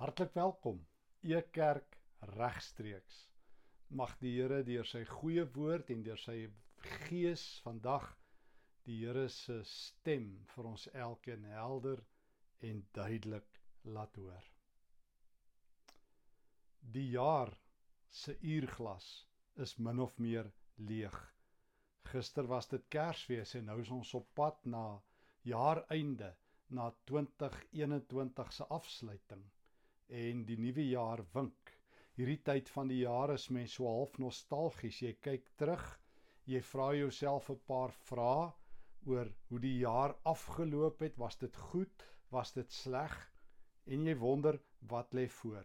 Hartlik welkom. Ekerk regstreeks. Mag die Here deur sy goeie woord en deur sy gees vandag die Here se stem vir ons elkeen helder en duidelik laat hoor. Die jaar se uurglas is min of meer leeg. Gister was dit Kersfees en nou is ons op pad na jaareinde, na 2021 se afsluiting en die nuwe jaar wink. Hierdie tyd van die jaar is mens so half nostalgies. Jy kyk terug, jy vra jouself 'n paar vrae oor hoe die jaar afgeloop het. Was dit goed? Was dit sleg? En jy wonder wat lê voor.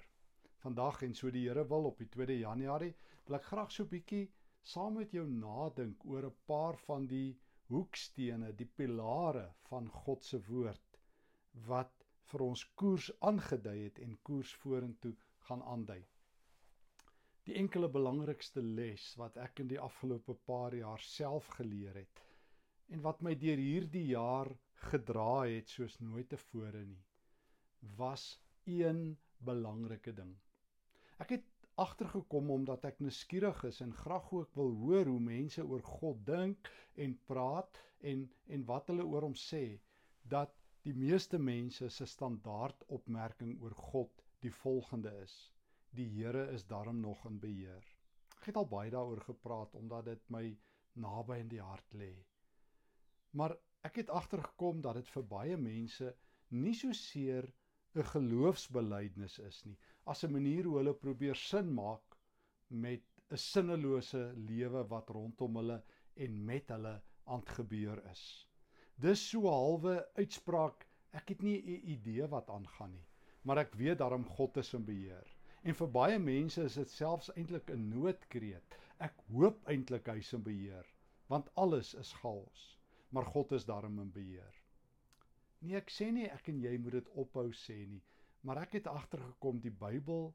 Vandag en so die Here wil op die 2de Januarie, wil ek graag so 'n bietjie saam met jou nadink oor 'n paar van die hoekstene, die pilare van God se woord wat vir ons koers aangedui het en koers vorentoe gaan aandui. Die enkele belangrikste les wat ek in die afgelope paar jaar self geleer het en wat my deur hierdie jaar gedra het soos nooit tevore nie, was een belangrike ding. Ek het agtergekom omdat ek nuuskierig is en graag ook wil hoor hoe mense oor God dink en praat en en wat hulle oor hom sê dat Die meeste mense se standaard opmerking oor God die volgende is: Die Here is darm nog in beheer. Ek het al baie daaroor gepraat omdat dit my naby in die hart lê. Maar ek het agtergekom dat dit vir baie mense nie so seer 'n geloofsbelijdenis is nie, as 'n manier hoe hulle probeer sin maak met 'n sinnelose lewe wat rondom hulle en met hulle aan gebeur is. Dis so 'n halwe uitspraak. Ek het nie 'n idee wat aangaan nie, maar ek weet daarom God is in beheer. En vir baie mense is dit selfs eintlik 'n noodkreet. Ek hoop eintlik hy's in beheer, want alles is chaos, maar God is daarom in beheer. Nee, ek sê nie ek en jy moet dit ophou sê nie, maar ek het agtergekom die Bybel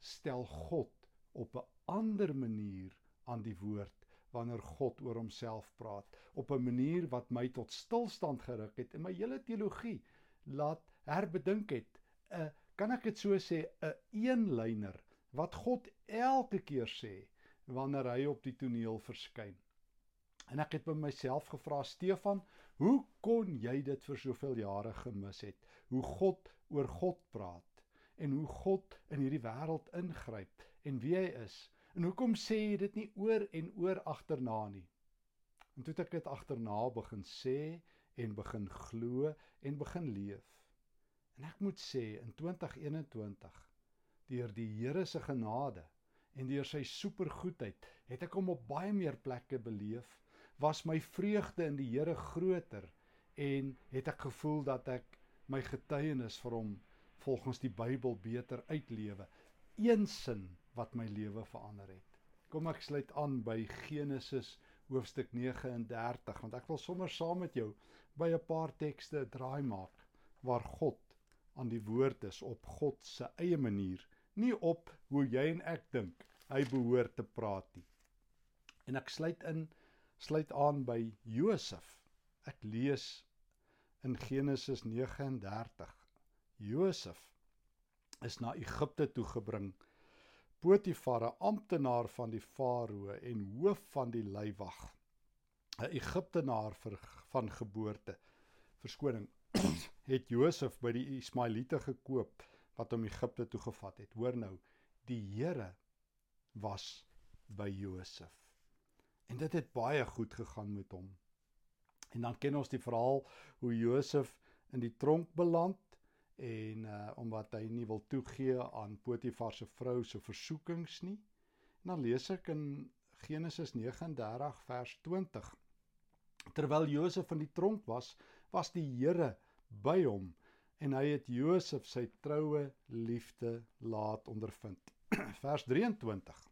stel God op 'n ander manier aan die woord wanneer God oor homself praat op 'n manier wat my tot stilstand geruk het en my hele teologie laat herbedink het. 'n uh, kan ek dit so sê 'n eenlyner wat God elke keer sê wanneer hy op die toneel verskyn. En ek het by myself gevra Stefan, hoe kon jy dit vir soveel jare gemis het? Hoe God oor God praat en hoe God in hierdie wêreld ingryp en wie hy is En hoekom sê jy dit nie oor en oor agterna nie? En toe het ek dit agterna begin sê en begin glo en begin leef. En ek moet sê in 2021 deur die Here se genade en deur sy supergoedheid het ek hom op baie meer plekke beleef, was my vreugde in die Here groter en het ek gevoel dat ek my getuienis vir hom volgens die Bybel beter uitlewe. Een sin wat my lewe verander het. Kom ek sluit aan by Genesis hoofstuk 39 want ek wil sommer saam met jou by 'n paar tekste draai maak waar God aan die woord is op God se eie manier, nie op hoe jy en ek dink hy behoort te praat nie. En ek sluit in sluit aan by Josef. Ek lees in Genesis 39. Josef is na Egipte toe gebring Potifar, 'n amptenaar van die farao en hoof van die leiwag, 'n Egiptenaar vir, van geboorte. Verskoning, het Josef by die Ismaeliete gekoop wat hom Egipte toe gevat het. Hoor nou, die Here was by Josef. En dit het baie goed gegaan met hom. En dan ken ons die verhaal hoe Josef in die tronk beland en uh omdat hy nie wil toegee aan Potifar se vrou se versoekings nie. En dan lees ek in Genesis 39 vers 20. Terwyl Josef in die tronk was, was die Here by hom en hy het Josef sy troue liefde laat ondervind. vers 23.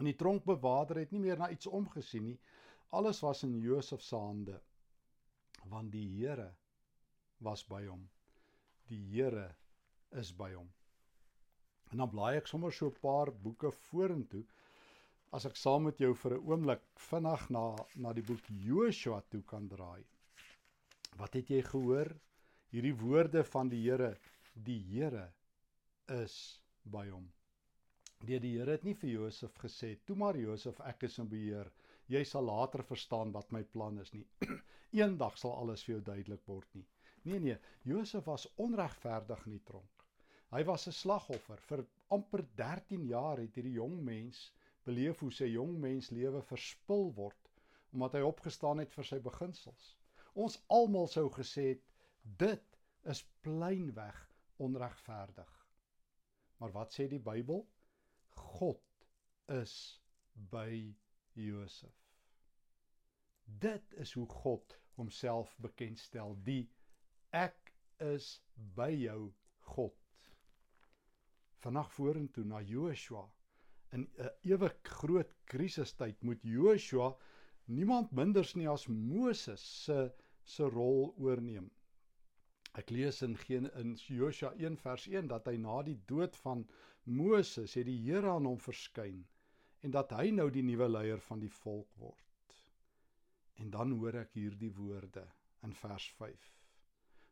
In die tronkbewaarder het nie meer na iets omgesien nie. Alles was in Josef se hande want die Here was by hom die Here is by hom. En dan blaai ek sommer so 'n paar boeke vorentoe as ek saam met jou vir 'n oomblik vinnig na na die boek Joshua toe kan draai. Wat het jy gehoor? Hierdie woorde van die Here, die Here is by hom. Die die Here het nie vir Josef gesê, "Toe maar Josef, ek is in beheer. Jy sal later verstaan wat my plan is nie. Eendag sal alles vir jou duidelik word nie." Nee nee, Josef was onregverdig in die tronk. Hy was 'n slagoffer. Vir amper 13 jaar het hierdie jong mens beleef hoe sy jong mens lewe verspil word omdat hy opgestaan het vir sy beginsels. Ons almal sou gesê het dit is pleinweg onregverdig. Maar wat sê die Bybel? God is by Josef. Dit is hoe God homself bekendstel, die ek is by jou God. Vandag vorentoe na Joshua in 'n ewig groot krisistyd moet Joshua niemand minders nie as Moses se se rol oorneem. Ek lees in geen in Joshua 1 vers 1 dat hy na die dood van Moses het die Here aan hom verskyn en dat hy nou die nuwe leier van die volk word. En dan hoor ek hierdie woorde in vers 5.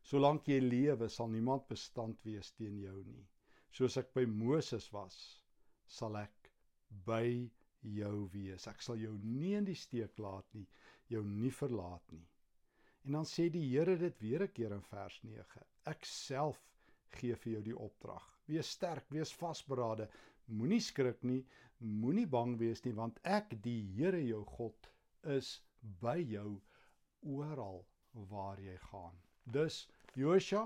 Solank jy lewe, sal niemand bestand wees teen jou nie. Soos ek by Moses was, sal ek by jou wees. Ek sal jou nie in die steek laat nie, jou nie verlaat nie. En dan sê die Here dit weer 'n keer in vers 9. Ek self gee vir jou die opdrag. Wees sterk, wees vasberade. Moenie skrik nie, moenie bang wees nie, want ek, die Here jou God, is by jou oral waar jy gaan. Dus Josua,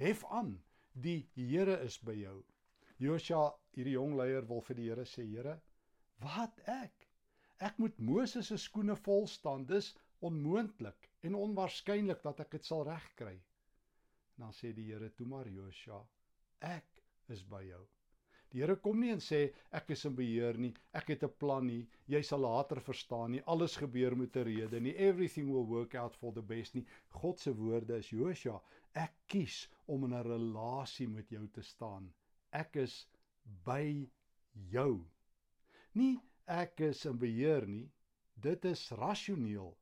hef aan. Die Here is by jou. Josua, hierdie jong leier wil vir die Here sê, Here, wat ek? Ek moet Moses se skoene vol staan. Dis onmoontlik en onwaarskynlik dat ek dit sal regkry. Dan sê die Here toe maar Josua, ek is by jou. Die Here kom nie en sê ek is in beheer nie, ek het 'n plan nie, jy sal later verstaan nie, alles gebeur met 'n rede nie, everything will work out for the best nie. God se woorde is Josua, ek kies om in 'n relasie met jou te staan. Ek is by jou. Nie ek is in beheer nie. Dit is rasioneel.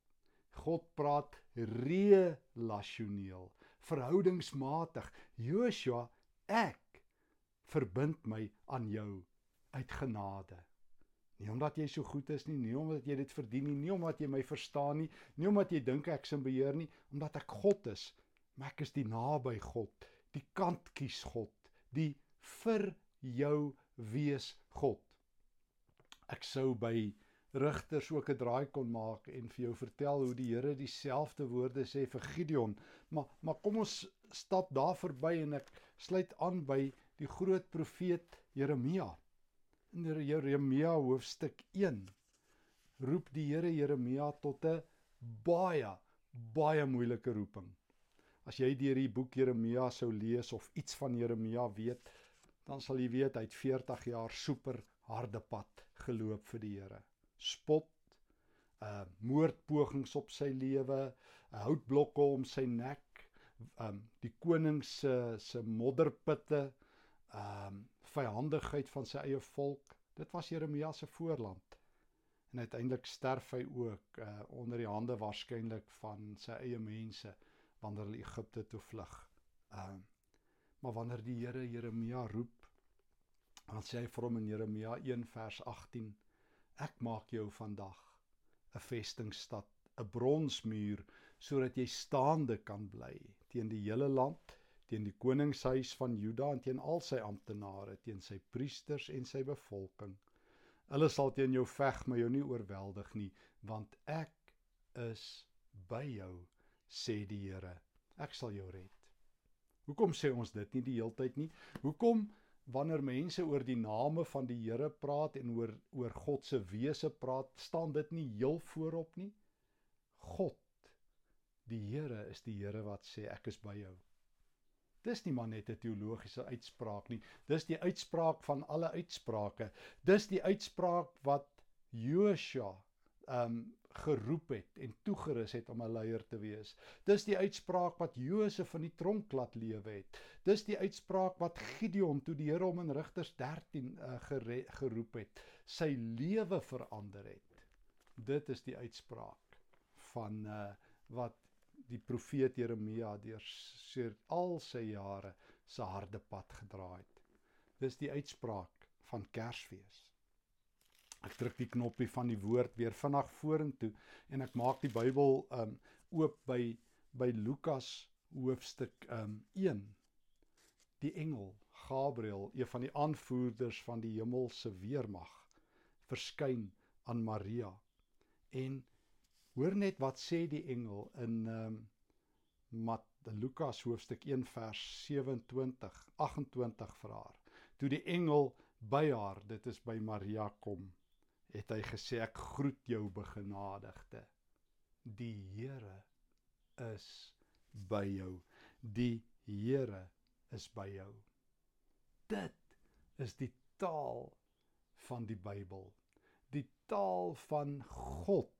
God praat relasioneel, verhoudingsmatig. Joshua, ek verbind my aan jou uit genade. Nie omdat jy so goed is nie, nie omdat jy dit verdien nie, nie omdat jy my verstaan nie, nie omdat jy dink ek is in beheer nie, omdat ek God is. Maar ek is die naby God, die kant kies God, die vir jou wees God. Ek sou by Rigters ook 'n draai kon maak en vir jou vertel hoe die Here dieselfde woorde sê vir Gideon. Maar maar kom ons stap daar verby en ek sluit aan by die groot profeet Jeremia. In Jeremia hoofstuk 1 roep die Here Jeremia tot 'n baie baie moeilike roeping. As jy deur die boek Jeremia sou lees of iets van Jeremia weet, dan sal jy weet hy het 40 jaar super harde pad geloop vir die Here spot, uh moordpogings op sy lewe, uh, houtblokke om sy nek, um die koning se se modderpitte, um vyandigheid van sy eie volk. Dit was Jeremia se voorland. En uiteindelik sterf hy ook uh onder die hande waarskynlik van sy eie mense wanneer hulle Egipte toe vlug. Um maar wanneer die Here Jeremia roep, dan sê hy vir hom in Jeremia 1 vers 18 Ek maak jou vandag 'n vestingstad, 'n bronsmuur sodat jy staande kan bly teen die hele land, teen die koningshuis van Juda en teen al sy amptenare, teen sy priesters en sy bevolking. Hulle sal teen jou veg, maar jou nie oorweldig nie, want ek is by jou, sê die Here. Ek sal jou red. Hoekom sê ons dit nie die heeltyd nie? Hoekom wanneer mense oor die name van die Here praat en oor oor God se wese praat, staan dit nie heel voorop nie. God, die Here is die Here wat sê ek is by jou. Dis nie maar net 'n teologiese uitspraak nie. Dis die uitspraak van alle uitsprake. Dis die uitspraak wat Joshua ehm um, geroep het en toegerus het om 'n leier te wees. Dis die uitspraak wat Josef van die tronk laat lewe het. Dis die uitspraak wat Gideon toe die Here hom in Rigters 13 uh, gere, geroep het, sy lewe verander het. Dit is die uitspraak van uh, wat die profeet Jeremia deur al sy jare se harde pad gedra het. Dis die uitspraak van Kersfees. Ek druk die knoppie van die woord weer vinnig vorentoe en ek maak die Bybel um oop by by Lukas hoofstuk um 1. Die engel Gabriël, een van die aanvoerders van die hemelse weermag, verskyn aan Maria. En hoor net wat sê die engel in um Mat Lukas hoofstuk 1 vers 27 28 vir haar. Toe die engel by haar, dit is by Maria kom, het hy gesê ek groet jou begenadigde. Die Here is by jou. Die Here is by jou. Dit is die taal van die Bybel. Die taal van God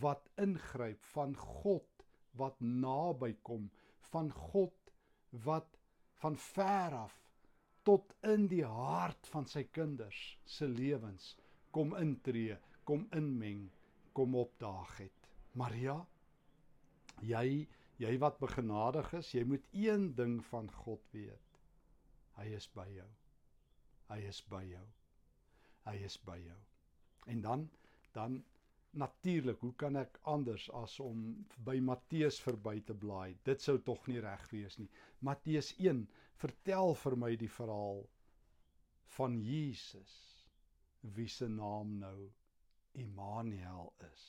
wat ingryp, van God wat naby kom van God wat van ver af tot in die hart van sy kinders se lewens kom intree, kom inmeng, kom opdaag het. Maria, jy jy wat begenadig is, jy moet een ding van God weet. Hy is by jou. Hy is by jou. Hy is by jou. En dan dan natuurlik, hoe kan ek anders as om by Matteus verby te blaai? Dit sou tog nie reg wees nie. Matteus 1 vertel vir my die verhaal van Jesus wie se naam nou Immanuel is.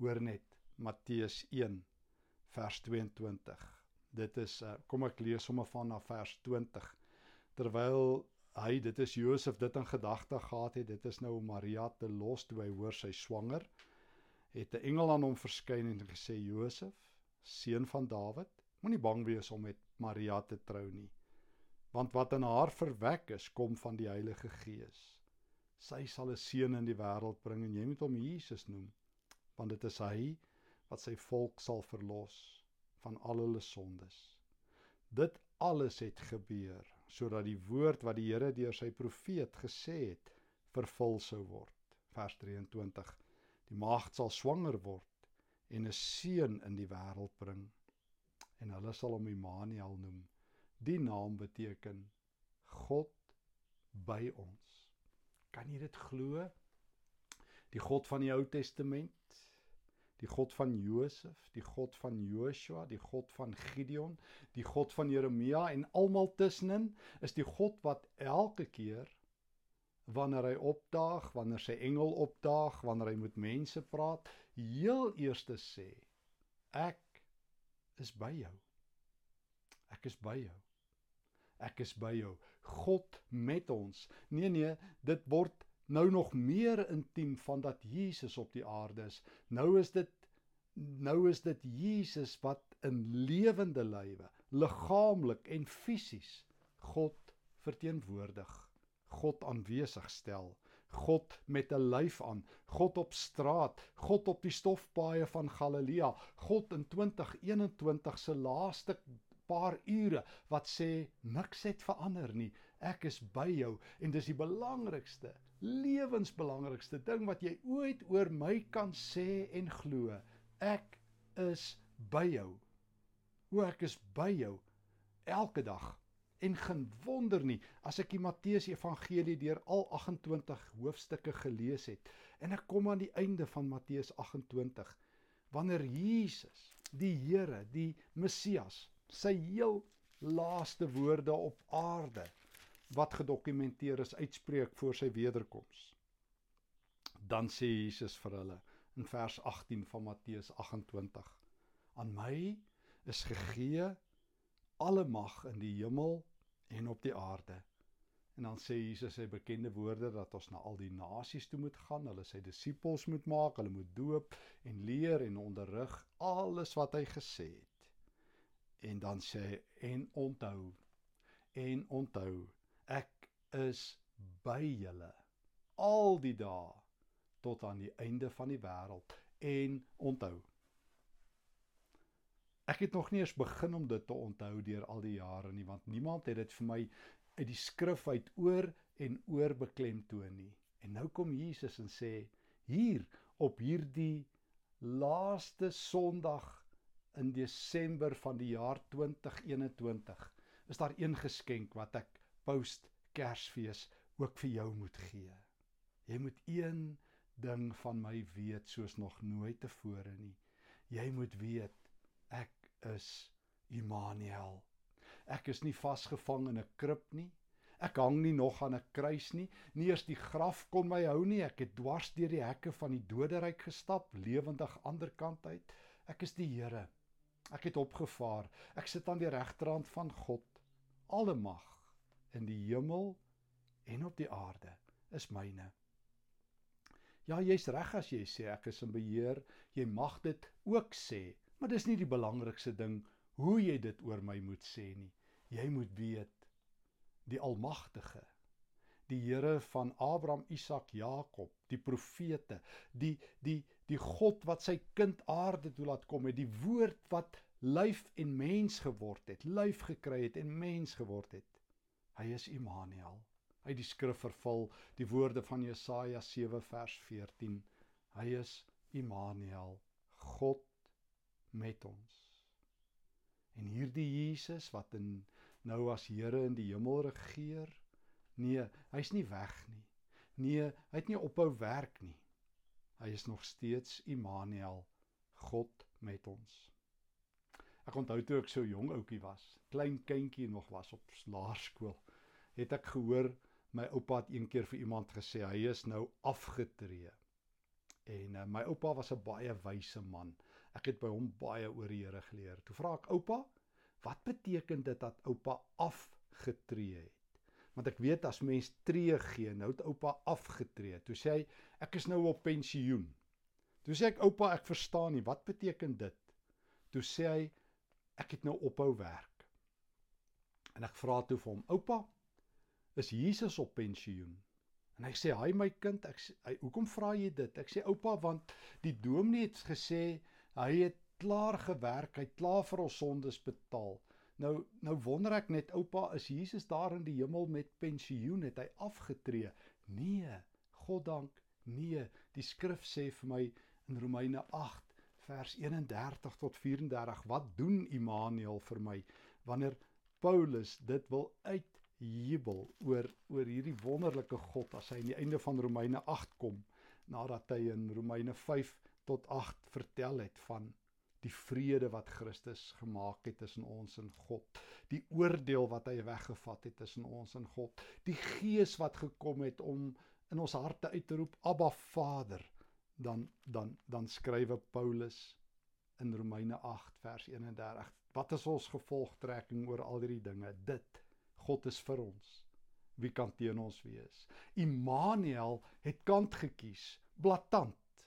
Hoor net Matteus 1 vers 22. Dit is uh, kom ek lees sommer van na vers 20. Terwyl hy dit is Josef dit in gedagte gehad het. Dit is nou Maria te los toe hy hoor sy swanger. Het 'n engel aan hom verskyn en gesê Josef seun van Dawid moenie bang wees om met Maria te trou nie want wat in haar verwek is kom van die Heilige Gees. Sy sal 'n seun in die wêreld bring en jy moet hom Jesus noem want dit is hy wat sy volk sal verlos van al hulle sondes. Dit alles het gebeur sodat die woord wat die Here deur sy profeet gesê het vervul sou word. Vers 23. Die maagd sal swanger word en 'n seun in die wêreld bring en hulle sal hom Immanuel noem. Die naam beteken God by ons. Kan jy dit glo? Die God van die Ou Testament die God van Josef, die God van Joshua, die God van Gideon, die God van Jeremia en almal tussenin is die God wat elke keer wanneer hy opdaag, wanneer sy engel opdaag, wanneer hy met mense praat, heel eers sê ek is by jou. Ek is by jou. Ek is by jou. God met ons. Nee nee, dit word nou nog meer intiem van dat Jesus op die aarde is. Nou is dit nou is dit Jesus wat in lewende lywe, liggaamlik en fisies God verteenwoordig. God aanwesig stel. God met 'n lyf aan, God op straat, God op die stofpaaie van Galilea, God in 2021 se laaste paar ure wat sê niks het verander nie. Ek is by jou en dis die belangrikste lewensbelangrikste ding wat jy ooit oor my kan sê en glo. Ek is by jou. O ek is by jou elke dag. En geen wonder nie as ek die Matteus Evangelie deur al 28 hoofstukke gelees het en ek kom aan die einde van Matteus 28 wanneer Jesus, die Here, die Messias, sy heel laaste woorde op aarde wat gedokumenteer is uitspreek voor sy wederkoms. Dan sê Jesus vir hulle in vers 18 van Matteus 28: Aan my is gegee alle mag in die hemel en op die aarde. En dan sê Jesus sy bekende woorde dat ons na al die nasies toe moet gaan, hulle sy disippels moet maak, hulle moet doop en leer en onderrig alles wat hy gesê het. En dan sê en onthou en onthou Ek is by julle al die dae tot aan die einde van die wêreld en onthou Ek het nog nie eens begin om dit te onthou deur al die jare nie want niemand het dit vir my uit die skrif uit oor en oor beklemtoon nie. En nou kom Jesus en sê hier op hierdie laaste Sondag in Desember van die jaar 2021 is daar een geskenk wat ek post Kersfees ook vir jou moet gee. Jy moet een ding van my weet soos nog nooit tevore nie. Jy moet weet ek is Immanuel. Ek is nie vasgevang in 'n krib nie. Ek hang nie nog aan 'n kruis nie. Nie eers die graf kon my hou nie. Ek het dwars deur die hekke van die doderyk gestap, lewendig ander kant uit. Ek is die Here. Ek het opgevaar. Ek sit aan die regterhand van God. Alle mag in die hemel en op die aarde is myne. Ja, jy's reg as jy sê ek is in beheer. Jy mag dit ook sê, maar dis nie die belangrikste ding hoe jy dit oor my moet sê nie. Jy moet weet die Almagtige, die Here van Abraham, Isak, Jakob, die profete, die die die God wat sy kind aarde toe laat kom het, die woord wat lyf en mens geword het, lyf gekry het en mens geword het. Hy is Immanuel. Uit die skrif vervul die woorde van Jesaja 7 vers 14 hy is Immanuel God met ons. En hierdie Jesus wat in nou as Here in die hemel regeer nee hy's nie weg nie. Nee hy het nie ophou werk nie. Hy is nog steeds Immanuel God met ons ek onthou toe ek so jong ouetjie was klein kindjie nog was op laerskool het ek gehoor my oupa het een keer vir iemand gesê hy is nou afgetree. En uh, my oupa was 'n baie wyse man. Ek het by hom baie oor die Here geleer. Toe vra ek oupa, wat beteken dit dat oupa afgetree het? Want ek weet as mens tree gee, nou het oupa afgetree. Toe sê hy, ek is nou op pensioen. Toe sê ek oupa, ek verstaan nie, wat beteken dit? Toe sê hy, ek het nou ophou werk. En ek vra toe vir hom, oupa, is Jesus op pensioen. En hy sê: "Haai my kind, ek hy hoekom vra jy dit?" Ek sê: "Oupa, want die dominee het gesê hy het klaar gewerk, hy het klaar vir ons sondes betaal." Nou nou wonder ek net oupa, is Jesus daar in die hemel met pensioen? Het hy afgetree? Nee, God dank, nee. Die skrif sê vir my in Romeine 8 vers 31 tot 34, wat doen Immanuel vir my wanneer Paulus dit wil uit jubel oor oor hierdie wonderlike God as hy aan die einde van Romeine 8 kom nadat hy in Romeine 5 tot 8 vertel het van die vrede wat Christus gemaak het tussen ons en God, die oordeel wat hy weggevat het tussen ons en God, die gees wat gekom het om in ons harte uit te roep Abba Vader, dan dan dan skrywe Paulus in Romeine 8 vers 31. Wat is ons gevolgtrekking oor al hierdie dinge? Dit God is vir ons. Wie kan teen ons wees? Immanuel het kant gekies, blaatant.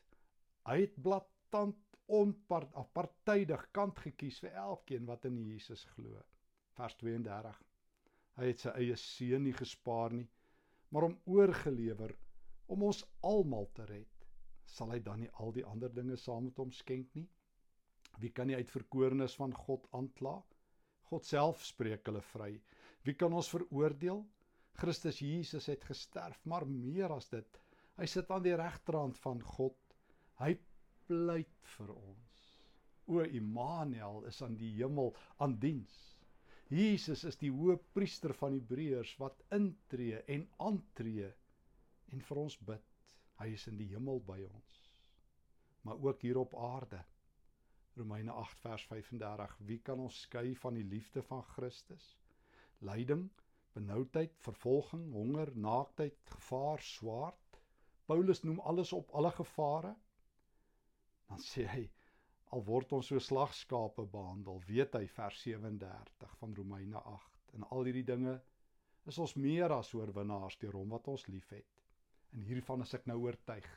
Hy het blaatant onpartydig kant gekies vir elkeen wat in Jesus glo. Vers 32. Hy het sy eie seun nie gespaar nie, maar hom oorgelewer om ons almal te red. Sal hy dan nie al die ander dinge saam met hom skenk nie? Wie kan die uitverkorenes van God aankla? God self spreek hulle vry. Wie kan ons veroordeel? Christus Jesus het gesterf, maar meer as dit, hy sit aan die regterhand van God. Hy pleit vir ons. O Immanuel is aan die hemel aan diens. Jesus is die hoëpriester van Hebreërs wat intree en aantree en vir ons bid. Hy is in die hemel by ons. Maar ook hier op aarde. Romeine 8 vers 35. Wie kan ons skei van die liefde van Christus? lyding, benoudheid, vervolging, honger, naaktheid, gevaar, swaard. Paulus noem alles op alle gevare. Dan sê hy al word ons so slagskape behandel, weet hy vers 37 van Romeine 8 en al hierdie dinge is ons meer as oorwinnaars deur hom wat ons liefhet. En hiervan is ek nou oortuig.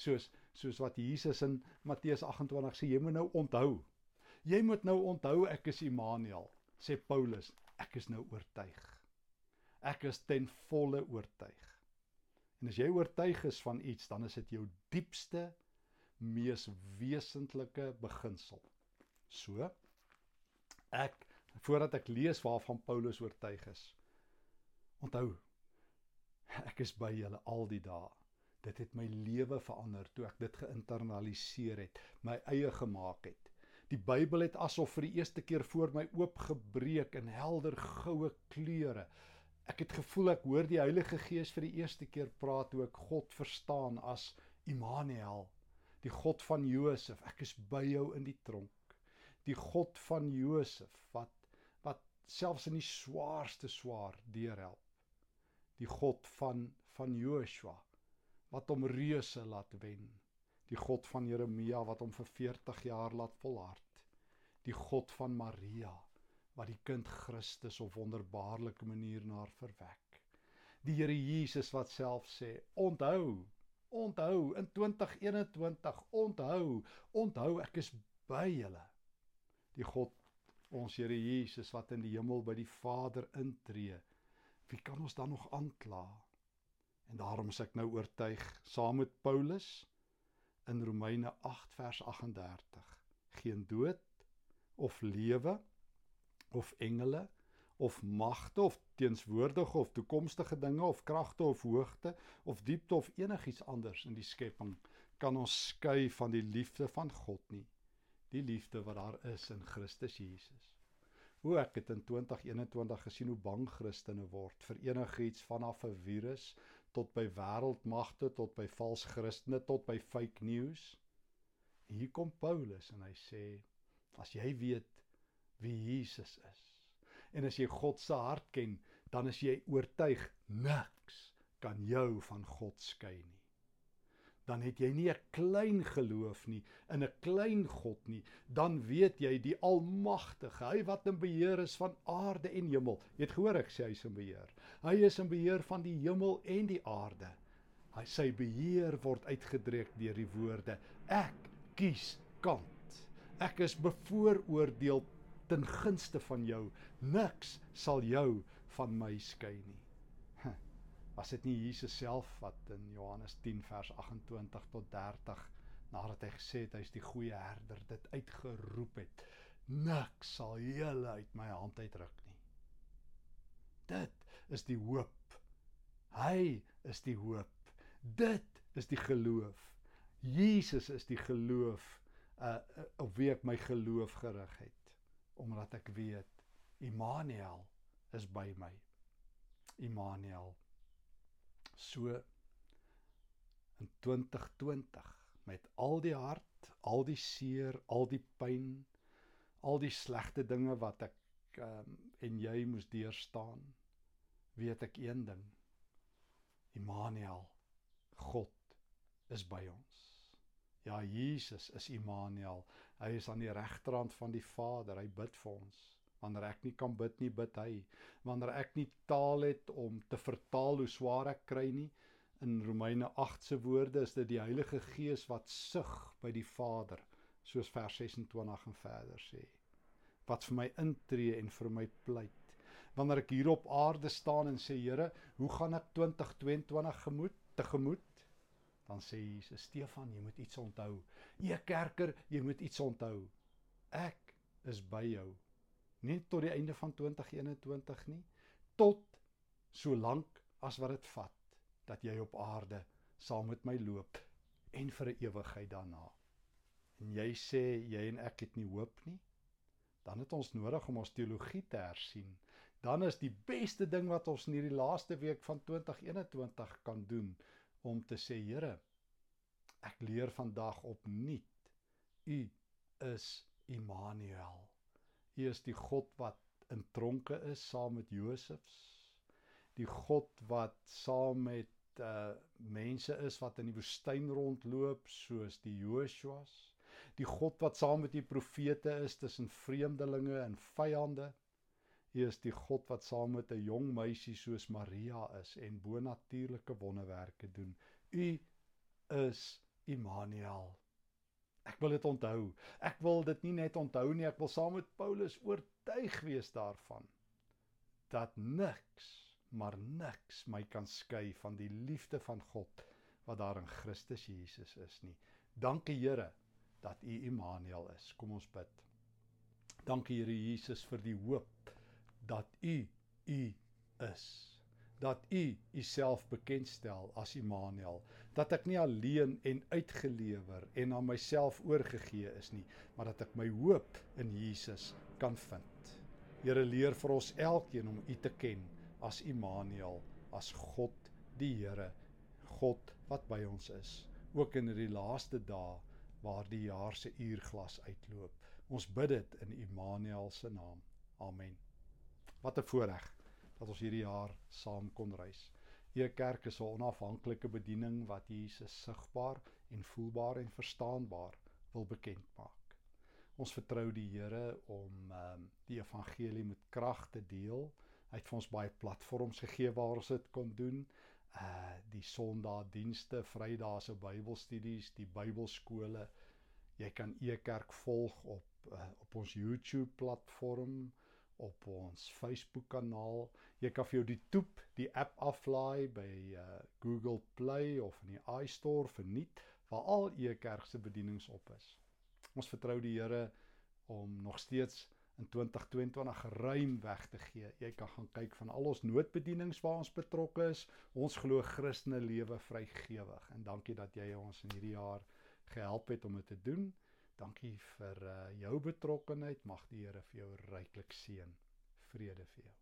Soos soos wat Jesus in Matteus 28 sê, jy moet nou onthou. Jy moet nou onthou ek is Immanuel, sê Paulus ek is nou oortuig. Ek is ten volle oortuig. En as jy oortuig is van iets, dan is dit jou diepste mees wesentlike beginsel. So ek voordat ek lees waarvan Paulus oortuig is. Onthou ek is by julle al die dae. Dit het my lewe verander toe ek dit geïnternaliseer het, my eie gemaak het. Die Bybel het asof vir die eerste keer voor my oopgebreek in helder goue kleure Ek het gevoel ek hoor die Heilige Gees vir die eerste keer praat hoe ek God verstaan as Immanuel, die God van Josef. Ek is by jou in die tronk. Die God van Josef wat wat selfs in die swaarste swaar deurhelp. Die God van van Joshua wat hom reuse laat wen. Die God van Jeremia wat hom vir 40 jaar laat volhard. Die God van Maria wat die kind Christus op wonderbaarlike manier na haar verwek. Die Here Jesus wat self sê: "Onthou, onthou in 2021, onthou, onthou ek is by julle." Die God ons Here Jesus wat in die hemel by die Vader intree. Wie kan ons dan nog aankla? En daarom is ek nou oortuig saam met Paulus in Romeine 8 vers 38 geen dood of lewe of engele of magte of teenswoordige of toekomstige dinge of kragte of hoogte of diepte of enigiets anders in die skepping kan ons skei van die liefde van God nie. Die liefde wat daar is in Christus Jesus hoe ek het in 2021 gesien hoe bang Christene word vir enigiets vanaf 'n virus tot by wêreldmagte tot by vals Christene tot by fake news. Hier kom Paulus en hy sê as jy weet wie Jesus is en as jy God se hart ken, dan is jy oortuig niks kan jou van God skei nie dan het jy nie 'n klein geloof nie in 'n klein God nie, dan weet jy die almagtige, hy wat in beheer is van aarde en hemel. Jy het gehoor ek sê hy is in beheer. Hy is in beheer van die hemel en die aarde. Hy sy beheer word uitgedruk deur die woorde: Ek kies kant. Ek is bevooroordeel ten gunste van jou. Niks sal jou van my skei nie. Was dit nie Jesus self wat in Johannes 10 vers 28 tot 30 nadat hy gesê het hy's die goeie herder dit uitgeroep het. Niks sal julle uit my hand uitruk nie. Dit is die hoop. Hy is die hoop. Dit is die geloof. Jesus is die geloof uh, uh op wie ek my geloof gerig het omdat ek weet Immanuel is by my. Immanuel So in 2020 met al die hart, al die seer, al die pyn, al die slegte dinge wat ek um, en jy moes deurstaan, weet ek een ding. Immanuel, God is by ons. Ja, Jesus is Immanuel. Hy is aan die regterhand van die Vader. Hy bid vir ons. Wanneer ek nie kan bid nie, bid hy. Wanneer ek nie taal het om te vertaal hoe swaar ek kry nie, in Romeine 8 se woorde is dit die Heilige Gees wat sug by die Vader, soos vers 26 en verder sê. Wat vir my intree en vir my pleit. Wanneer ek hier op aarde staan en sê Here, hoe gaan ek 2022 gemoed tegemoet? Dan sê Jesus, Stefan, jy moet iets onthou. Ee kerker, jy moet iets onthou. Ek is by jou nie tot die einde van 2021 nie tot so lank as wat dit vat dat jy op aarde saam met my loop en vir 'n ewigheid daarna. En jy sê jy en ek het nie hoop nie. Dan het ons nodig om ons teologie te hersien. Dan is die beste ding wat ons in hierdie laaste week van 2021 kan doen om te sê Here, ek leer vandag opnuut. U is Immanuel. U is die God wat in tronke is saam met Josefs. Die God wat saam met uh mense is wat in die woestyn rondloop soos die Joshuas. Die God wat saam met die profete is tussen vreemdelinge en vyande. U is die God wat saam met 'n jong meisie soos Maria is en bonatuurlike wonderwerke doen. U is Immanuel. Ek wil dit onthou. Ek wil dit nie net onthou nie, ek wil saam met Paulus oortuig wees daarvan dat niks, maar niks my kan skei van die liefde van God wat daar in Christus Jesus is nie. Dankie Here dat U Immanuel is. Kom ons bid. Dankie Here Jesus vir die hoop dat U U is dat u uself bekendstel as Immanuel dat ek nie alleen en uitgelewer en aan myself oorgegee is nie maar dat ek my hoop in Jesus kan vind. Here leer vir ons elkeen om u te ken as Immanuel, as God die Here, God wat by ons is, ook in die laaste dae waar die jaar se uurglas uitloop. Ons bid dit in Immanuel se naam. Amen. Wat 'n voorreg dat ons hierdie jaar saam kon reis. Ee Kerk is 'n onafhanklike bediening wat Jesus sigbaar en voelbaar en verstaanbaar wil bekend maak. Ons vertrou die Here om um, die evangelie met krag te deel. Hy het vir ons baie platforms gegee waar ons dit kon doen. Uh die Sondagdienste, Vrydae se Bybelstudies, die Bybelskole. Jy kan E-kerk volg op uh, op ons YouTube platform op ons Facebook kanaal. Jy kan vir jou die toep, die app aflaai by uh, Google Play of in die iStore verniet waar al u kerk se bedienings op is. Ons vertrou die Here om nog steeds in 2022 ruim weg te gee. Jy kan gaan kyk van al ons noodbedienings waar ons betrokke is. Ons glo Christene lewe vrygewig en dankie dat jy ons in hierdie jaar gehelp het om dit te doen. Dankie vir uh, jou betrokkeheid. Mag die Here vir jou ryklik seën. Vrede vir jou.